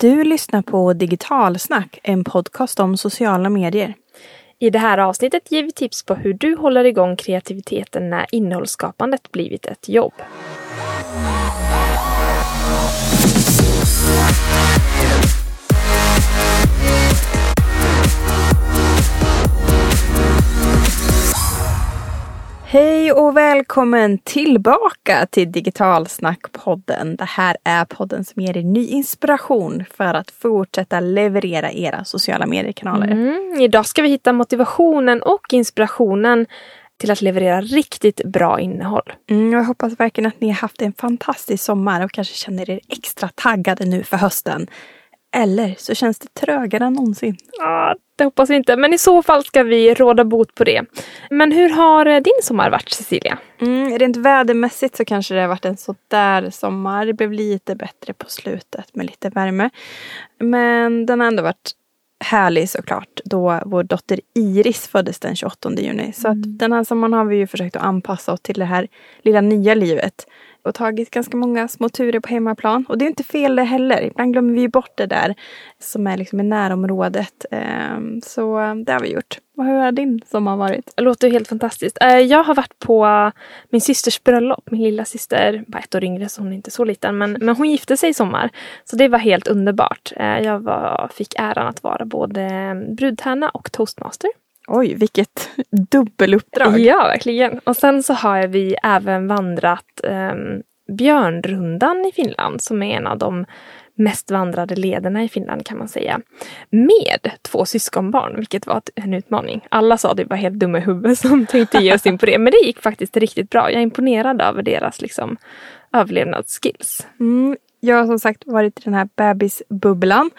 Du lyssnar på Digitalsnack, en podcast om sociala medier. I det här avsnittet ger vi tips på hur du håller igång kreativiteten när innehållsskapandet blivit ett jobb. Hej och välkommen tillbaka till Digitalsnack-podden. Det här är podden som ger er ny inspiration för att fortsätta leverera era sociala mediekanaler. Mm, idag ska vi hitta motivationen och inspirationen till att leverera riktigt bra innehåll. Mm, jag hoppas verkligen att ni har haft en fantastisk sommar och kanske känner er extra taggade nu för hösten. Eller så känns det trögare än någonsin. Ja, det hoppas vi inte. Men i så fall ska vi råda bot på det. Men hur har eh, din sommar varit Cecilia? Mm, rent vädermässigt så kanske det har varit en sådär sommar. Det blev lite bättre på slutet med lite värme. Men den har ändå varit härlig såklart då vår dotter Iris föddes den 28 juni. Så att den här sommaren har vi ju försökt att anpassa oss till det här lilla nya livet och tagit ganska många små turer på hemmaplan. Och det är inte fel det heller. Ibland glömmer vi bort det där som är liksom i närområdet. Ehm, så eh, det har vi gjort. Och hur har din sommar varit? Det låter helt fantastiskt. Eh, jag har varit på min systers bröllop. Min lilla syster, bara ett år yngre så hon är inte så liten. Men, men hon gifte sig i sommar. Så det var helt underbart. Eh, jag var, fick äran att vara både brudtärna och toastmaster. Oj, vilket dubbeluppdrag. Ja, verkligen. Och sen så har vi även vandrat eh, Björnrundan i Finland som är en av de mest vandrade lederna i Finland kan man säga. Med två syskonbarn, vilket var en utmaning. Alla sa att vi var helt dumma i huvudet som tänkte ge oss in på det. Men det gick faktiskt riktigt bra. Jag är imponerad över deras liksom, överlevnadsskills. Mm, jag har som sagt varit i den här bebisbubblan.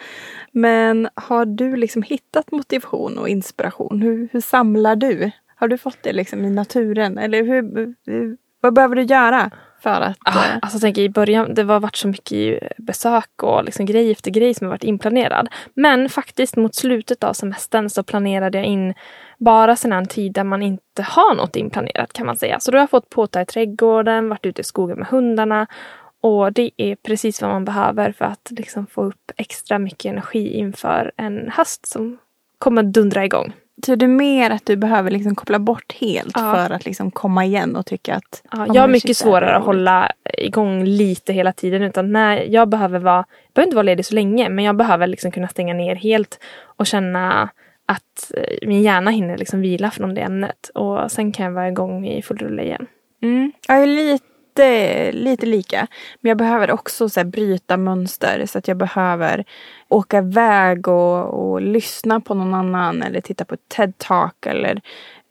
Men har du liksom hittat motivation och inspiration? Hur, hur samlar du? Har du fått det liksom i naturen? Eller hur, hur vad behöver du göra? För att, ah, eh... alltså, tänk, I början det har varit så mycket besök och liksom grej efter grej som har varit inplanerad. Men faktiskt mot slutet av semestern så planerade jag in bara sån tid där man inte har något inplanerat kan man säga. Så då har jag fått påta i trädgården, varit ute i skogen med hundarna och det är precis vad man behöver för att liksom få upp extra mycket energi inför en höst som kommer dundra igång. Så det är mer att du behöver liksom koppla bort helt ja. för att liksom komma igen och tycka att... Ja, jag har mycket svårare att hålla igång lite hela tiden. Utan när jag behöver vara, jag behöver inte vara ledig så länge men jag behöver liksom kunna stänga ner helt och känna att eh, min hjärna hinner liksom vila från det ämnet. Och sen kan jag vara igång i full rulle igen. Mm. Jag är lite lite, lite lika. Men jag behöver också så här, bryta mönster så att jag behöver åka iväg och, och lyssna på någon annan eller titta på ett TED-talk eller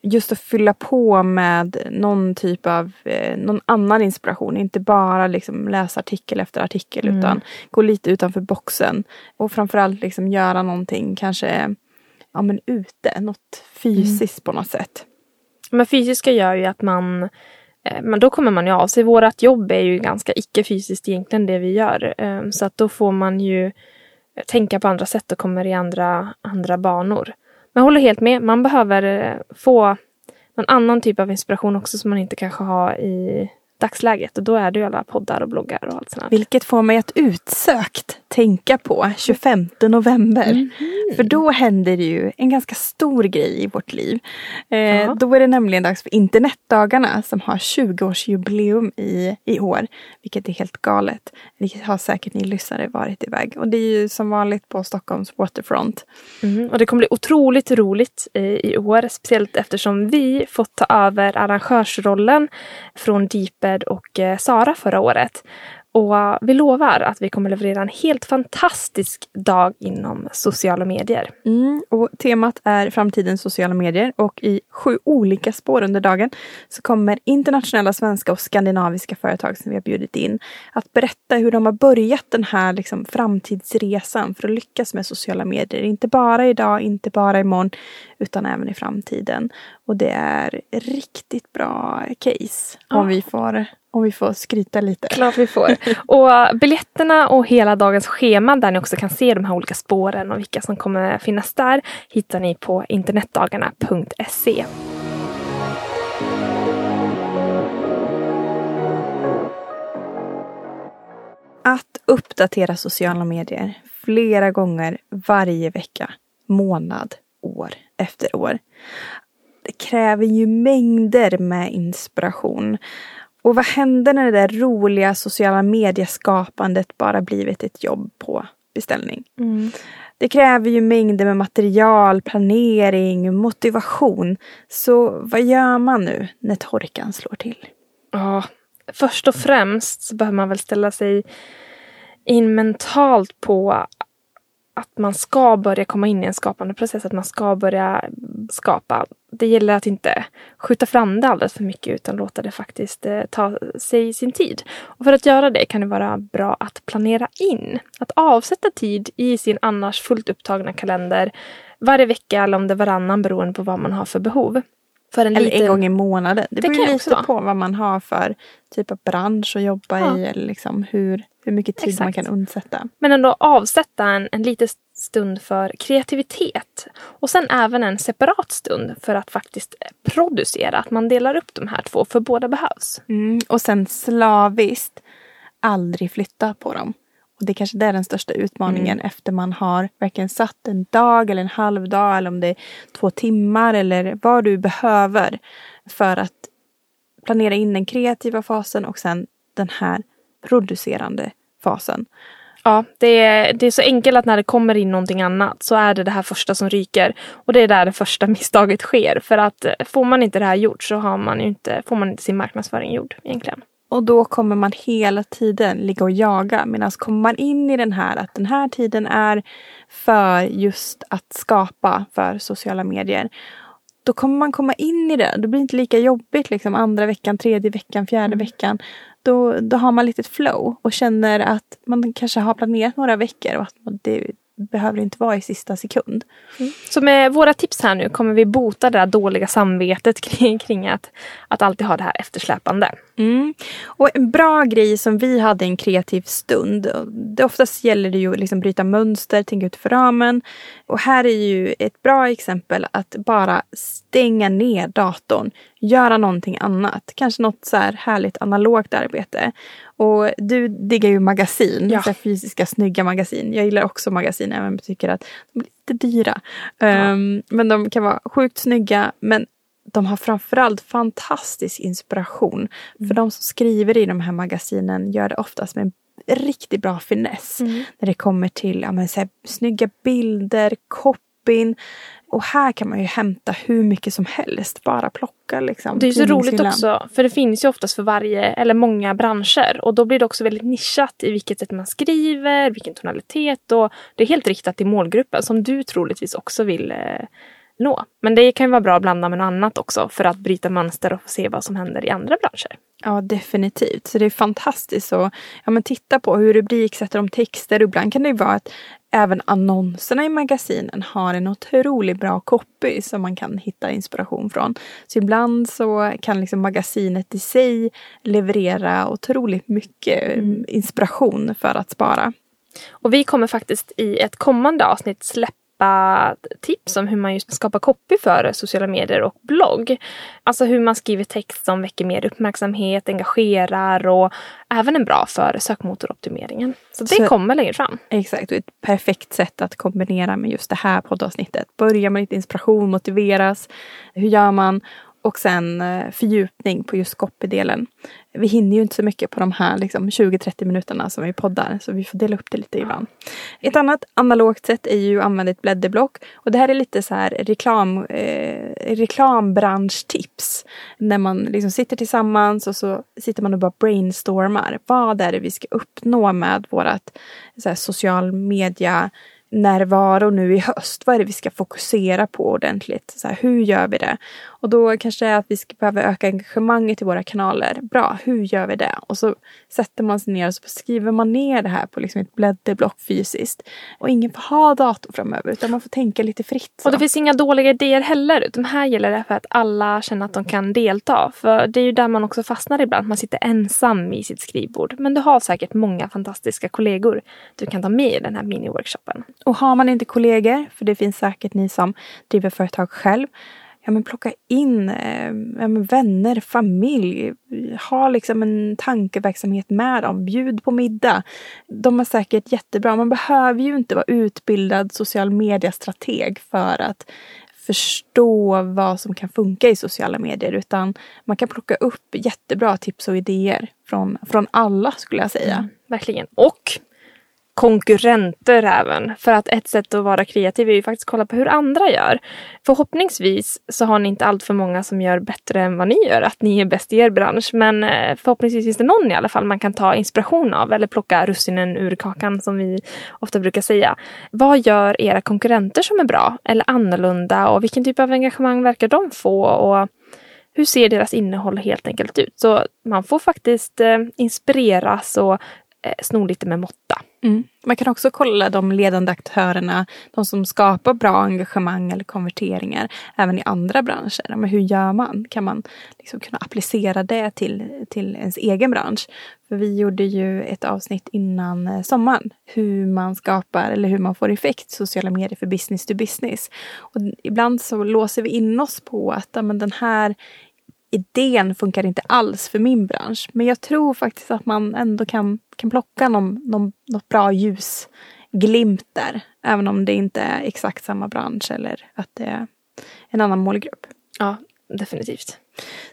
just att fylla på med någon typ av eh, någon annan inspiration. Inte bara liksom läsa artikel efter artikel mm. utan gå lite utanför boxen. Och framförallt liksom göra någonting kanske ja, men ute, något fysiskt mm. på något sätt. Men fysiska gör ju att man Eh, men då kommer man ju av sig. Vårat jobb är ju ganska icke-fysiskt egentligen det vi gör. Ehm, så att då får man ju tänka på andra sätt och kommer i andra, andra banor. Men jag håller helt med. Man behöver eh, få någon annan typ av inspiration också som man inte kanske har i dagsläget. Och då är det ju alla poddar och bloggar och allt sånt. Vilket får mig att utsökt tänka på 25 november. Mm -hmm. För då händer det ju en ganska stor grej i vårt liv. Eh, då är det nämligen dags för internetdagarna som har 20-årsjubileum i, i år. Vilket är helt galet. Vilket har säkert ni lyssnare varit iväg. Och det är ju som vanligt på Stockholms Waterfront. Mm, och det kommer bli otroligt roligt eh, i år. Speciellt eftersom vi fått ta över arrangörsrollen från Deeper Ted och eh, Sara förra året. Och vi lovar att vi kommer leverera en helt fantastisk dag inom sociala medier. Mm, och temat är framtidens sociala medier och i sju olika spår under dagen så kommer internationella svenska och skandinaviska företag som vi har bjudit in att berätta hur de har börjat den här liksom, framtidsresan för att lyckas med sociala medier. Inte bara idag, inte bara imorgon utan även i framtiden. Och det är riktigt bra case ja. om vi får om vi får skryta lite. Klart vi får. Och biljetterna och hela dagens schema där ni också kan se de här olika spåren och vilka som kommer finnas där hittar ni på internetdagarna.se. Att uppdatera sociala medier flera gånger varje vecka, månad, år efter år. Det kräver ju mängder med inspiration. Och vad händer när det där roliga sociala medieskapandet bara blivit ett jobb på beställning? Mm. Det kräver ju mängder med material, planering, motivation. Så vad gör man nu när torkan slår till? Ja, först och främst så behöver man väl ställa sig in mentalt på att man ska börja komma in i en skapande process, att man ska börja skapa. Det gäller att inte skjuta fram det alldeles för mycket utan låta det faktiskt eh, ta sig sin tid. Och för att göra det kan det vara bra att planera in. Att avsätta tid i sin annars fullt upptagna kalender varje vecka eller om det är varannan beroende på vad man har för behov. För en Eller liten- en gång i månaden. Det, Det beror lite också vara. på vad man har för typ av bransch att jobba Ja. i. Eller liksom hur, hur mycket tid man Exakt. kan undsätta. Men ändå avsätta en, en liten stund för kreativitet. Och sen även en separat stund för att faktiskt producera. Att man delar upp de här två, för båda behövs. Mm. Och sen slaviskt aldrig flytta på dem. Och det kanske det är den största utmaningen efter man har verkligen satt en dag eller en halv dag eller om det är två timmar eller vad du behöver för att planera in den kreativa fasen och sen den här producerande fasen. Ja, det är, det är så enkelt att när det kommer in någonting annat så är det det här första som ryker. Och det är där det första misstaget sker. För att eh, får man inte det här gjort så har man inte, får man inte sin marknadsföring gjord egentligen. Och då kommer man hela tiden ligga och jaga. Medan kommer man in i den här att den här tiden är för just att skapa för sociala medier. Då kommer man komma in i det. Då blir det inte lika jobbigt liksom andra veckan, tredje veckan, fjärde veckan. Då, då har man lite flow och känner att man kanske har planerat några veckor och att det behöver inte vara i sista sekund. Så med våra tips här nu kommer vi bota det där dåliga samvetet kring, kring att, att alltid ha det här eftersläpande. Mm. Och en bra grej som vi hade en kreativ stund. Det oftast gäller det ju att liksom bryta mönster, tänka utanför ramen. Och här är ju ett bra exempel att bara stänga ner datorn. Göra någonting annat. Kanske något så här härligt analogt arbete. Och du diggar ju magasin, Ja. så fysiska snygga magasin. Jag gillar också magasin även om jag tycker att de är lite dyra. Ehm, men de kan vara sjukt snygga. Men de har framförallt fantastisk inspiration. För de som skriver i de här magasinen gör det oftast med en riktigt bra finess. När det kommer till ja, men, så här, snygga bilder, copyn. Och här kan man ju hämta hur mycket som helst. Bara plocka liksom. Det är så roligt också, för det finns ju oftast för varje, eller många branscher. Och då blir det också väldigt nischat i vilket sätt man skriver, vilken tonalitet. Och det är helt riktat till målgruppen som du troligtvis också vill eh, nå. Men det kan ju vara bra att blanda med något annat också för att bryta mönster och se vad som händer i andra branscher. Ja, definitivt. Så det är fantastiskt att ja, men titta på hur rubriksätter de texter. Ibland kan det ju vara att även annonserna i magasinen har en otroligt bra copy som man kan hitta inspiration från. Så ibland så kan liksom magasinet i sig leverera otroligt mycket mm, inspiration för att spara. Och vi kommer faktiskt i ett kommande avsnitt släppa tips om hur man just skapar copy för sociala medier och blogg. Alltså hur man skriver text som väcker mer uppmärksamhet, engagerar och även är bra för sökmotoroptimeringen. Så det Så- kommer längre fram. Exakt, och ett perfekt sätt att kombinera med just det här poddavsnittet. Börja med lite inspiration, motiveras. Hur gör man? Och sen eh, fördjupning på just copy-delen. Vi hinner ju inte så mycket på de här liksom, 20-30 minuterna som vi poddar. Så vi får dela upp det lite ibland. Ett annat analogt sätt är ju att använda ett blädderblock. Och det här är lite så här reklam, eh, reklambranschtips. När man liksom sitter tillsammans och så sitter man och bara brainstormar. Vad är det vi ska uppnå med vårat så här, social media närvaro nu i höst. Vad är det vi ska fokusera på ordentligt? Så här, hur gör vi det? Och då kanske det är att vi ska behöva öka engagemanget i våra kanaler. Bra, hur gör vi det? Och så sätter man sig ner och så skriver man ner det här på liksom ett blädderblock fysiskt. Och ingen får ha dator framöver utan man får tänka lite fritt. Så. Och det finns inga dåliga idéer heller. De här gäller det för att alla känner att de kan delta. För det är ju där man också fastnar ibland. Man sitter ensam i sitt skrivbord. Men du har säkert många fantastiska kollegor du kan ta med i den här mini-workshopen. Och har man inte kollegor, för det finns säkert ni som driver företag själv, ja, men plocka in eh, ja, men vänner, familj. Ha liksom en tankeverksamhet med dem. Bjud på middag. De är säkert jättebra. Man behöver ju inte vara utbildad social media-strateg för att förstå vad som kan funka i sociala medier utan man kan plocka upp jättebra tips och idéer från, från alla skulle jag säga. Mm, verkligen. Och konkurrenter även. För att ett sätt att vara kreativ är ju faktiskt att kolla på hur andra gör. Förhoppningsvis så har ni inte allt för många som gör bättre än vad ni gör, att ni är bäst i er bransch. Men eh, förhoppningsvis finns det någon i alla fall man kan ta inspiration av eller plocka russinen ur kakan som vi ofta brukar säga. Vad gör era konkurrenter som är bra eller annorlunda och vilken typ av engagemang verkar de få? Och hur ser deras innehåll helt enkelt ut? Så man får faktiskt eh, inspireras och snor sno lite med måtta. Mm. Man kan också kolla de ledande aktörerna, de som skapar bra engagemang eller konverteringar även i andra branscher. Men hur gör man? Kan man liksom kunna applicera det till, till ens egen bransch? För vi gjorde ju ett avsnitt innan eh, sommaren hur man skapar eller hur man får effekt sociala medier för business to business. Och ibland så låser vi in oss på att men den här idén funkar inte alls för min bransch. Men jag tror faktiskt att man ändå kan, kan plocka någon, någon, något bra ljusglimt där. Även om det inte är exakt samma bransch eller att det är en annan målgrupp. Ja, definitivt.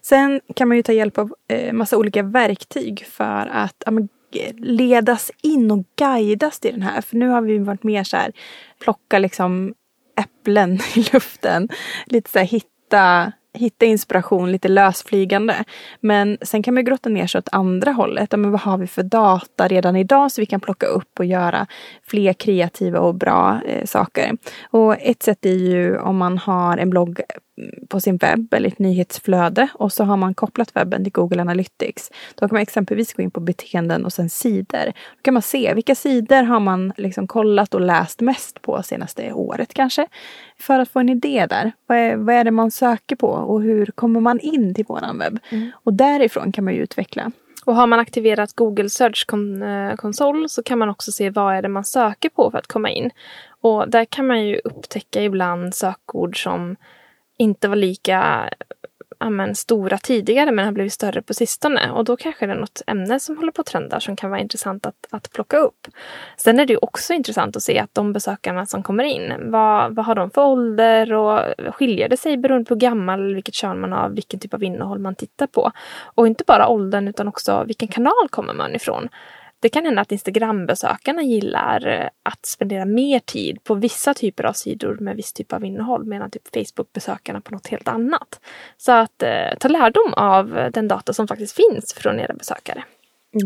Sen kan man ju ta hjälp av eh, massa olika verktyg för att ja, men, ledas in och guidas till den här. För nu har vi varit mer så här, plocka liksom äpplen i luften. Lite så här hitta hitta inspiration lite lösflygande. Men sen kan man grotta ner sig åt andra hållet. Men vad har vi för data redan idag så vi kan plocka upp och göra fler kreativa och bra eh, saker. Och ett sätt är ju om man har en blogg på sin webb eller ett nyhetsflöde och så har man kopplat webben till Google Analytics. Då kan man exempelvis gå in på beteenden och sen sidor. Då kan man se vilka sidor har man liksom kollat och läst mest på senaste året kanske. För att få en idé där. Vad är, vad är det man söker på och hur kommer man in till våran webb? Mm. Och därifrån kan man ju utveckla. Och har man aktiverat Google Search Console eh, så kan man också se vad är det man söker på för att komma in. Och där kan man ju upptäcka ibland sökord som inte var lika amen, stora tidigare men har blivit större på sistone. Och då kanske det är något ämne som håller på att trenda som kan vara intressant att, att plocka upp. Sen är det ju också intressant att se att de besökarna som kommer in, vad, vad har de för ålder och skiljer det sig beroende på hur gammal, vilket kön man har, vilken typ av innehåll man tittar på. Och inte bara åldern utan också vilken kanal kommer man ifrån. Det kan hända att Instagram-besökarna gillar eh, att spendera mer tid på vissa typer av sidor med viss typ av innehåll medan typ Facebook-besökarna på något helt annat. Så att eh, ta lärdom av den data som faktiskt finns från era besökare.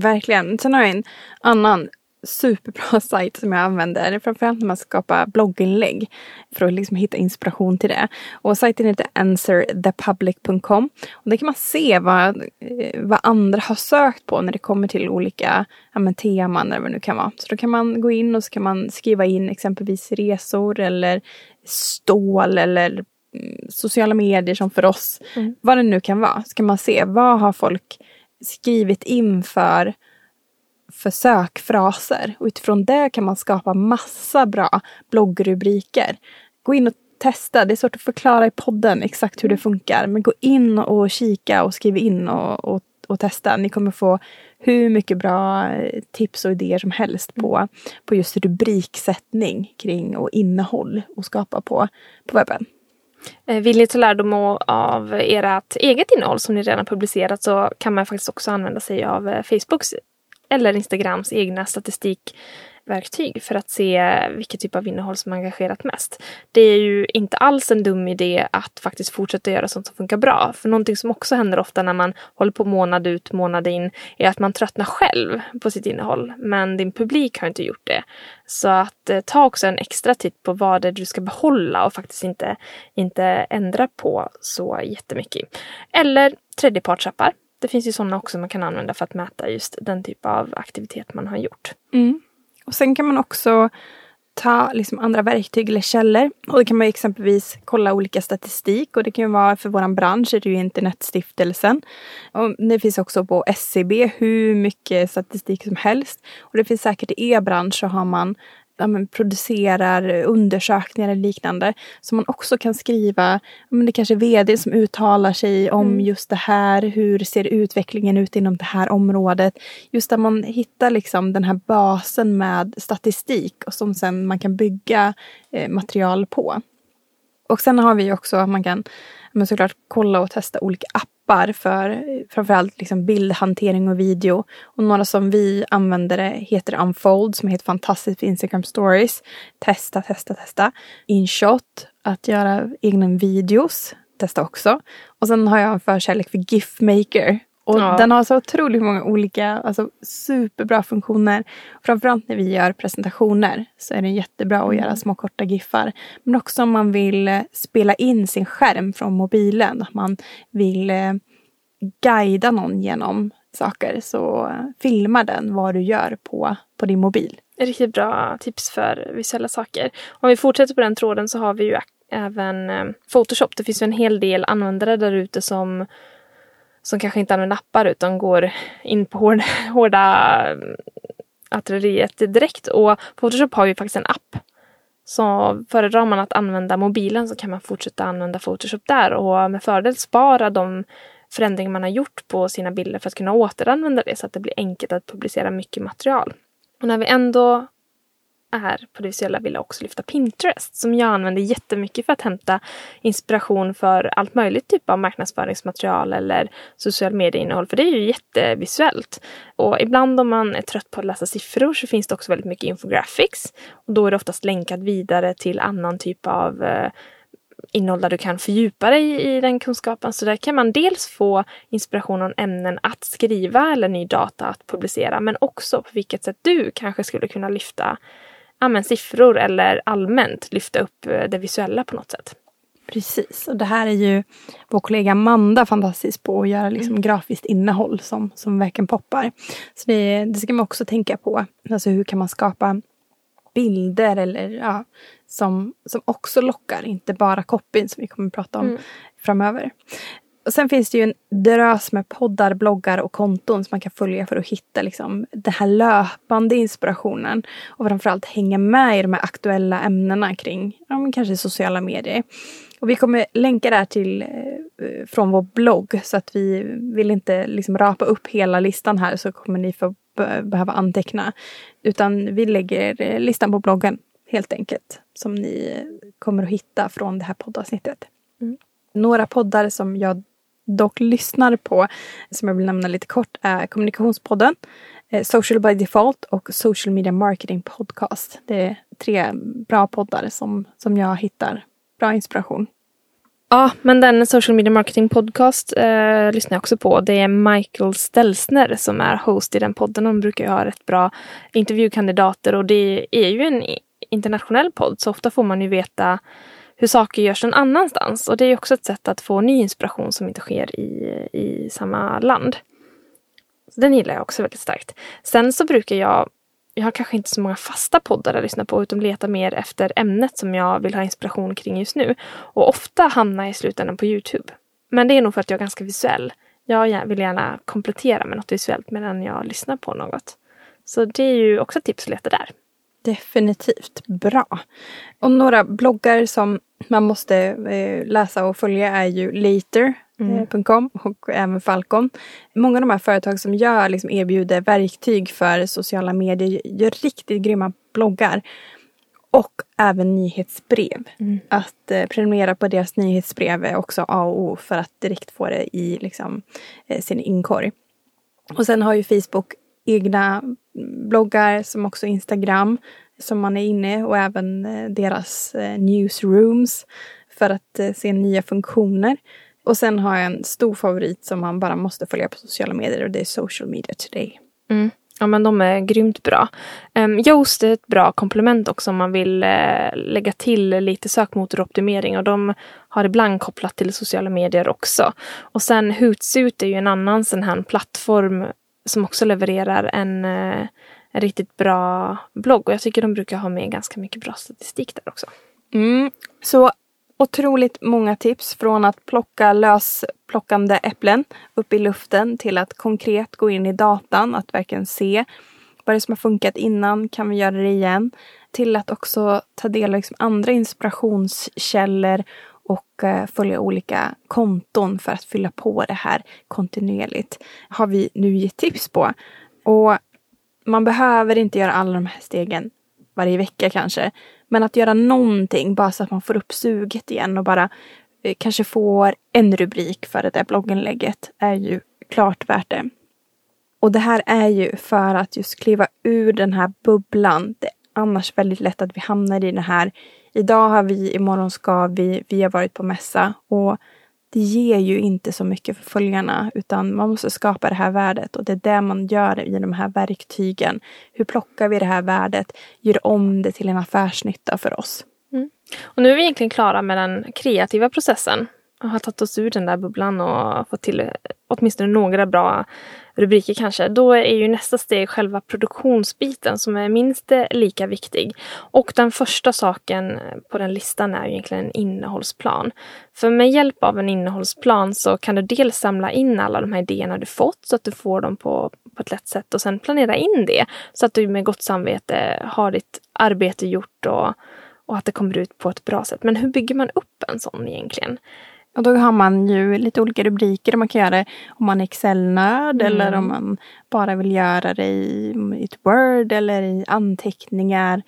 Verkligen. Sen har jag en annan superbra sajt som jag använder. Framförallt när man skapar blogginlägg. För att liksom hitta inspiration till det. Och sajten heter answerthepublic.com. Och där kan man se vad, eh, vad andra har sökt på när det kommer till olika ja, men, teman eller vad det nu kan vara. Så då kan man gå in och så kan man skriva in exempelvis resor eller stål eller mm, sociala medier som för oss. Mm. Vad det nu kan vara. Så kan man se vad har folk skrivit in för sökfraser. Och utifrån det kan man skapa massa bra bloggrubriker. Gå in och testa. Det är svårt att förklara i podden exakt hur det funkar. Men gå in och kika och skriv in och, och, och testa. Ni kommer få hur mycket bra eh, tips och idéer som helst på, på just rubriksättning kring och innehåll och skapa på, på webben. Eh, vill ni ta lärdom av ert eget innehåll som ni redan publicerat så kan man faktiskt också använda sig av eh, Facebooks eller Instagrams egna statistikverktyg för att se vilket typ av innehåll som engagerat mest. Det är ju inte alls en dum idé att faktiskt fortsätta göra sånt som funkar bra. För någonting som också händer ofta när man håller på månad ut, månad in, är att man tröttnar själv på sitt innehåll. Men din publik har inte gjort det. Så att eh, ta också en extra titt på vad det är du ska behålla och faktiskt inte, inte ändra på så jättemycket. Eller tredjepartsappar det finns ju sådana också man kan använda för att mäta just den typ av aktivitet man har gjort. Mm. Och sen kan man också ta liksom andra verktyg eller källor. Och då kan man exempelvis kolla olika statistik och det kan ju vara för våran bransch är det ju Internetstiftelsen. Och det finns också på SCB hur mycket statistik som helst. Och det finns säkert i er bransch så har man ja, men, producerar undersökningar eller liknande. Som man också kan skriva, ja, men det kanske är vd som uttalar sig om Mm. just det här. Hur ser utvecklingen ut inom det här området? Just där man hittar liksom den här basen med statistik och som sen man kan bygga eh, material på. Och sen har vi också att man kan men såklart kolla och testa olika appar för framförallt liksom bildhantering och video. Och några som vi använder det heter Unfold som är helt fantastiskt för Instagram stories. Testa, testa, testa. InShot, att göra egna videos. Testa också. Och sen har jag en förkärlek för GIF-maker. Och Ja. den har så otroligt många olika, alltså superbra funktioner. Framförallt när vi gör presentationer så är den jättebra att göra små korta giffar. Men också om man vill eh, spela in sin skärm från mobilen. Att man vill eh, guida någon genom saker. Så eh, filma den vad du gör på, på din mobil. Riktigt bra tips för visuella saker. Om vi fortsätter på den tråden så har vi ju även eh, Photoshop. Det finns ju en hel del användare där ute som, som kanske inte använder appar utan går in på hårda, mm, hårda artilleriet direkt. Och Photoshop har ju faktiskt en app. Så föredrar man att använda mobilen så kan man fortsätta använda Photoshop där och med fördel spara de förändringar man har gjort på sina bilder för att kunna återanvända det så att det blir enkelt att publicera mycket material. Och när vi ändå är på det visuella vill jag också lyfta Pinterest som jag använder jättemycket för att hämta inspiration för allt möjligt typ av marknadsföringsmaterial eller social medieinnehåll för det är ju jättevisuellt. Och ibland om man är trött på att läsa siffror så finns det också väldigt mycket infographics. Och då är det oftast länkat vidare till annan typ av eh, innehåll där du kan fördjupa dig i den kunskapen. Så där kan man dels få inspiration om ämnen att skriva eller ny data att publicera men också på vilket sätt du kanske skulle kunna lyfta ja, men siffror eller allmänt lyfta upp eh, det visuella på något sätt. Precis, och det här är ju vår kollega Amanda fantastisk på att göra liksom grafiskt innehåll som, som verkligen poppar. Så det, det ska man också tänka på. Alltså hur kan man skapa bilder eller ja, som, som också lockar, inte bara copyn som vi kommer att prata om Mm. framöver. Och sen finns det ju en drös med poddar, bloggar och konton som man kan följa för att hitta liksom, den här löpande inspirationen. Och framförallt hänga med i de här aktuella ämnena kring ja, kanske sociala medier. Och vi kommer länka det här till eh, från vår blogg så att vi vill inte liksom rapa upp hela listan här så kommer ni få be- behöva anteckna. Utan vi lägger eh, listan på bloggen helt enkelt som ni kommer att hitta från det här poddavsnittet. Mm. Några poddar som jag dock lyssnar på, som jag vill nämna lite kort, är Kommunikationspodden, eh, Social by Default och Social Media Marketing Podcast. Det är tre bra poddar som, som jag hittar bra inspiration. Ja, men den Social Media Marketing Podcast eh, lyssnar jag också på. Det är Michael Stelzner som är host i den podden. De brukar ju ha rätt bra intervjukandidater och det är ju en internationell podd så ofta får man ju veta hur saker görs någon annanstans. Och det är också ett sätt att få ny inspiration som inte sker i, i samma land. Så den gillar jag också väldigt starkt. Sen så brukar jag, jag har kanske inte så många fasta poddar att lyssna på utan letar mer efter ämnet som jag vill ha inspiration kring just nu. Och ofta hamnar jag i slutändan på Youtube. Men det är nog för att jag är ganska visuell. Jag vill gärna komplettera med något visuellt medan jag lyssnar på något. Så det är ju också ett tips att leta där. Definitivt bra. Och några bloggar som man måste eh, läsa och följa är ju later.com och även Falcon. Många av de här företag som gör, liksom erbjuder verktyg för sociala medier gör riktigt grymma bloggar. Och även nyhetsbrev. Mm. Att eh, prenumerera på deras nyhetsbrev är också A och O för att direkt få det i liksom, eh, sin inkorg. Och sen har ju Facebook egna bloggar som också Instagram som man är inne och även eh, deras eh, newsrooms för att eh, se nya funktioner. Och sen har jag en stor favorit som man bara måste följa på sociala medier och det är Social Media Today. Mm. Ja men de är grymt bra. Ehm, um, Yoast är ett bra komplement också om man vill uh, lägga till lite sökmotoroptimering och de har ibland kopplat till sociala medier också. Och sen Hootsuite är ju en annan sån här plattform som också levererar en, eh, en riktigt bra blogg och jag tycker de brukar ha med ganska mycket bra statistik där också. Mm. Så otroligt många tips från att plocka lösplockande äpplen upp i luften till att konkret gå in i datan, att verkligen se vad det är som har funkat innan, kan vi göra det igen? till att också ta del av liksom andra inspirationskällor och eh, följa olika konton för att fylla på det här kontinuerligt. har vi nu gett tips på. Och man behöver inte göra alla de här stegen varje vecka kanske. Men att göra någonting bara så att man får upp suget igen och bara eh, kanske får en rubrik för det där blogginlägget är ju klart värt det. Och det här är ju för att just kliva ur den här bubblan. Det är annars väldigt lätt att vi hamnar i den här idag har vi, imorgon ska vi, vi har varit på mässa och det ger ju inte så mycket för följarna utan man måste skapa det här värdet och det är det man gör i de här verktygen. Hur plockar vi det här värdet, gör om det till en affärsnytta för oss. Mm. Och nu är vi egentligen klara med den kreativa processen och har tagit oss ur den där bubblan och fått till åtminstone några bra rubriker kanske, då är ju nästa steg själva produktionsbiten som är minst lika viktig. Och den första saken på den listan är egentligen en innehållsplan. För med hjälp av en innehållsplan så kan du dels samla in alla de här idéerna du fått så att du får dem på, på ett lätt sätt och sen planera in det så att du med gott samvete har ditt arbete gjort och, och att det kommer ut på ett bra sätt. Men hur bygger man upp en sån egentligen? Och då har man ju lite olika rubriker. Man kan göra det om man är Excel-nörd mm. eller om man bara vill göra det i, i ett Word eller i anteckningar.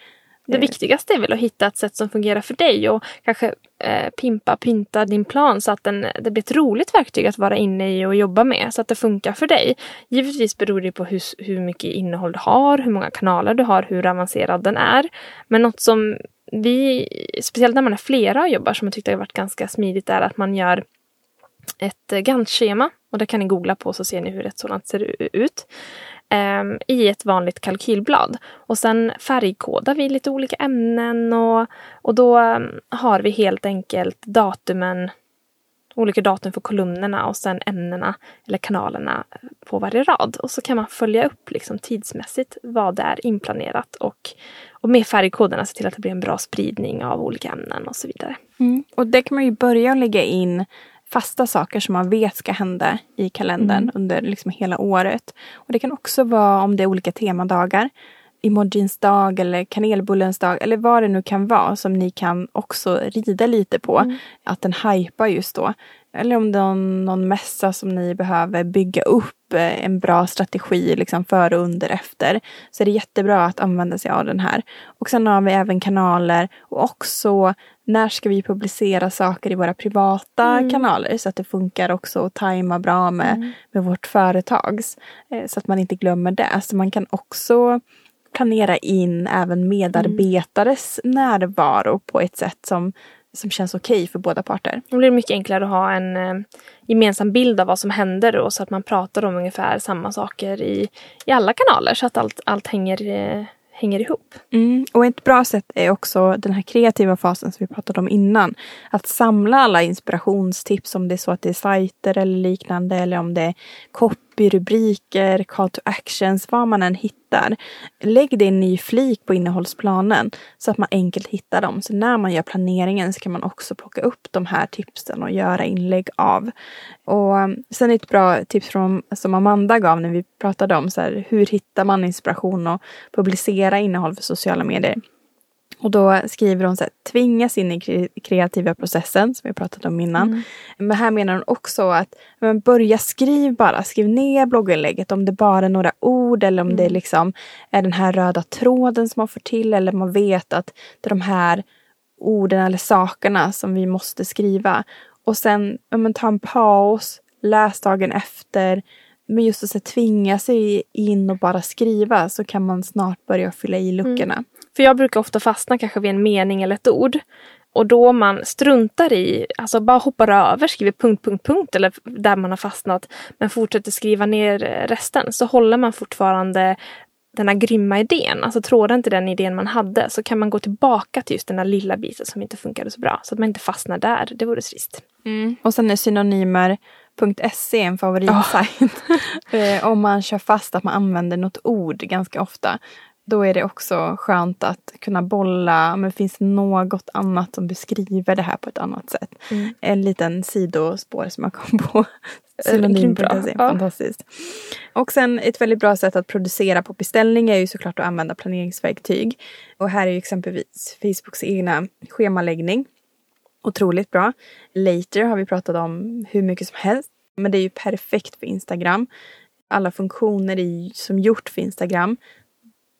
Det viktigaste är väl att hitta ett sätt som fungerar för dig och kanske eh, pimpa, pynta din plan så att den, det blir ett roligt verktyg att vara inne i och jobba med så att det funkar för dig. Givetvis beror det på hur, hur mycket innehåll du har, hur många kanaler du har, hur avancerad den är. Men något som vi, speciellt när man är flera och jobbar, som jag tyckte har varit ganska smidigt, är att man gör ett eh, Gantt-schema. Och det kan ni googla på så ser ni hur ett sådant ser ut. Um, I ett vanligt kalkylblad. Och sen färgkodar vi lite olika ämnen och, och då um, har vi helt enkelt datumen olika datum för kolumnerna och sen ämnena eller kanalerna eh, på varje rad. Och så kan man följa upp liksom tidsmässigt vad det är inplanerat och, och med färgkoderna se till att det blir en bra spridning av olika ämnen och så vidare. Mm. Och det kan man ju börja lägga in fasta saker som man vet ska hända i kalendern mm. under liksom hela året. Och Det kan också vara om det är olika temadagar emojins dag eller kanelbullens dag eller vad det nu kan vara som ni kan också rida lite på. Mm. Att den hypar just då. Eller om det är någon, mässa som ni behöver bygga upp eh, en bra strategi liksom före, under, efter. Så är det jättebra att använda sig av den här. Och sen har vi även kanaler och också när ska vi publicera saker i våra privata mm. kanaler så att det funkar också att tajma bra med, mm. med vårt företags. Eh, så att man inte glömmer det. Så man kan också planera in även medarbetares mm. närvaro på ett sätt som, som känns okej okay för båda parter. Då blir det mycket enklare att ha en eh, gemensam bild av vad som händer och så att man pratar om ungefär samma saker i, i alla kanaler så att allt, allt hänger eh, hänger ihop. Mm. Och ett bra sätt är också den här kreativa fasen som vi pratade om innan. Att samla alla inspirationstips om det är så att det är sajter eller liknande eller om det är i rubriker, call to actions, vad man än hittar. Lägg det i en ny flik på innehållsplanen så att man enkelt hittar dem. Så när man gör planeringen så kan man också plocka upp de här tipsen och göra inlägg av. Och um, sen ett bra tips från, som Amanda gav när vi pratade om så här, hur hittar man inspiration och publicera innehåll för sociala medier. Och då skriver hon så här, tvingas in i kreativa processen som vi pratat om innan. Mm. Men här menar hon också att men börja skriv bara, skriv ner blogginlägget om det bara är några ord eller om mm. det liksom är den här röda tråden som man får till eller man vet att det är de här orden eller sakerna som vi måste skriva. Och sen men, ta en paus, läs dagen efter. Men just att så, tvinga sig in och bara skriva så kan man snart börja fylla i luckorna. Mm. För jag brukar ofta fastna kanske vid en mening eller ett ord. Och då man struntar i, alltså bara hoppar över, skriver punkt, punkt, punkt eller där man har fastnat, men fortsätter skriva ner resten, så håller man fortfarande den här grymma idén, alltså tråden till den idén man hade, så kan man gå tillbaka till just den där lilla biten som inte funkade så bra. Så att man inte fastnar där, det vore trist. Mm. Och sen är synonymer.se en favoritsajt. Oh. Om man kör fast att man använder något ord ganska ofta då är det också skönt att kunna bolla, men finns det något annat som beskriver det här på ett annat sätt? Mm. En liten sidospår som jag kom på Synonym.se, Ja. fantastiskt. Och sen ett väldigt bra sätt att producera på beställning är ju såklart att använda planeringsverktyg. Och här är ju exempelvis Facebooks egna schemaläggning otroligt bra. Later har vi pratat om hur mycket som helst. Men det är ju perfekt för Instagram. Alla funktioner ju som gjort för Instagram.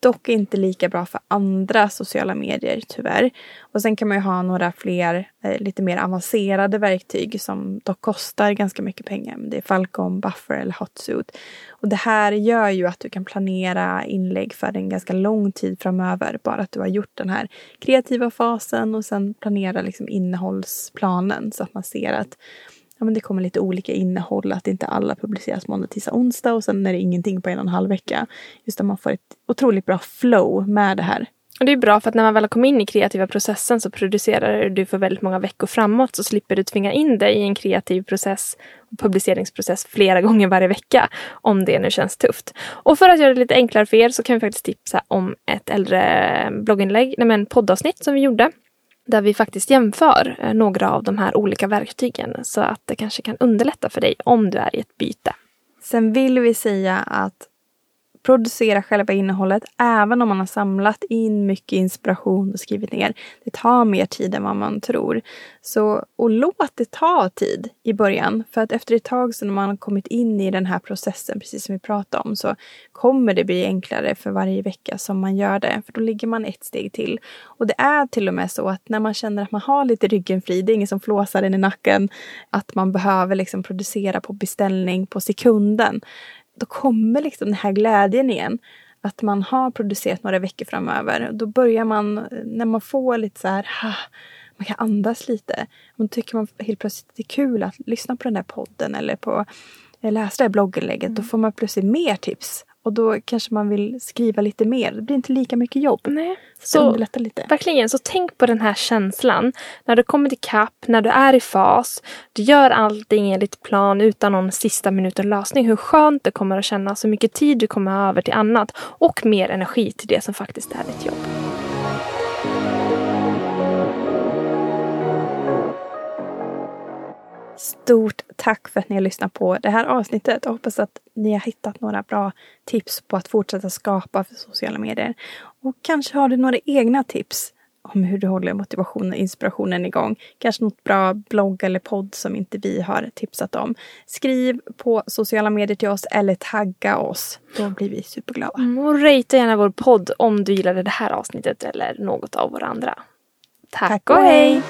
Dock inte lika bra för andra sociala medier tyvärr. Och sen kan man ju ha några fler eh, lite mer avancerade verktyg som dock kostar ganska mycket pengar. Det är Falcon, Buffer eller Hotsuit. Och det här gör ju att du kan planera inlägg för en ganska lång tid framöver. Bara att du har gjort den här kreativa fasen och sen planera liksom innehållsplanen så att man ser att ja, men det kommer lite olika innehåll, att inte alla publiceras måndag, tisdag, onsdag och sen är det ingenting på en och en halv vecka. Just att man får ett otroligt bra flow med det här. Och det är bra för att när man väl har kommit in i kreativa processen så producerar du för väldigt många veckor framåt så slipper du tvinga in dig i en kreativ process och publiceringsprocess flera gånger varje vecka om det nu känns tufft. Och för att göra det lite enklare för er så kan vi faktiskt tipsa om ett äldre blogginlägg, nej men poddavsnitt som vi gjorde där vi faktiskt jämför eh, några av de här olika verktygen så att det kanske kan underlätta för dig om du är i ett byte. Sen vill vi säga att producera själva innehållet även om man har samlat in mycket inspiration och skrivit ner. Det tar mer tid än vad man tror. Så, och låt det ta tid i början. För att efter ett tag så när man har kommit in i den här processen, precis som vi pratade om, så kommer det bli enklare för varje vecka som man gör det. För då ligger man ett steg till. Och det är till och med så att när man känner att man har lite ryggen fri, det är ingen som flåsar en i nacken, att man behöver liksom producera på beställning på sekunden då kommer liksom den här glädjen igen. Att man har producerat några veckor framöver. Då börjar man, när man får lite så här, ha, man kan andas lite. Då tycker man helt plötsligt det är kul att lyssna på den här podden eller på läsa det här blogginlägget. Mm. Då får man plötsligt mer tips. Och då kanske man vill skriva lite mer. Det blir inte lika mycket jobb. Nej. Så, så lite. Verkligen, så tänk på den här känslan. När du kommer till kapp, när du är i fas. Du gör allting enligt plan utan någon sista minuten lösning. Hur skönt det kommer att kännas. Hur mycket tid du kommer ha över till annat. Och mer energi till det som faktiskt är ditt jobb. Stort tack för att ni har lyssnat på det här avsnittet. Jag hoppas att ni har hittat några bra tips på att fortsätta skapa för sociala medier. Och kanske har du några egna tips om hur du håller motivationen och inspirationen igång. Kanske något bra blogg eller podd som inte vi har tipsat om. Skriv på sociala medier till oss eller tagga oss. Då blir vi superglada. Mm, och ratea gärna vår podd om du gillade det här avsnittet eller något av våra andra. Tack, Tack och hej!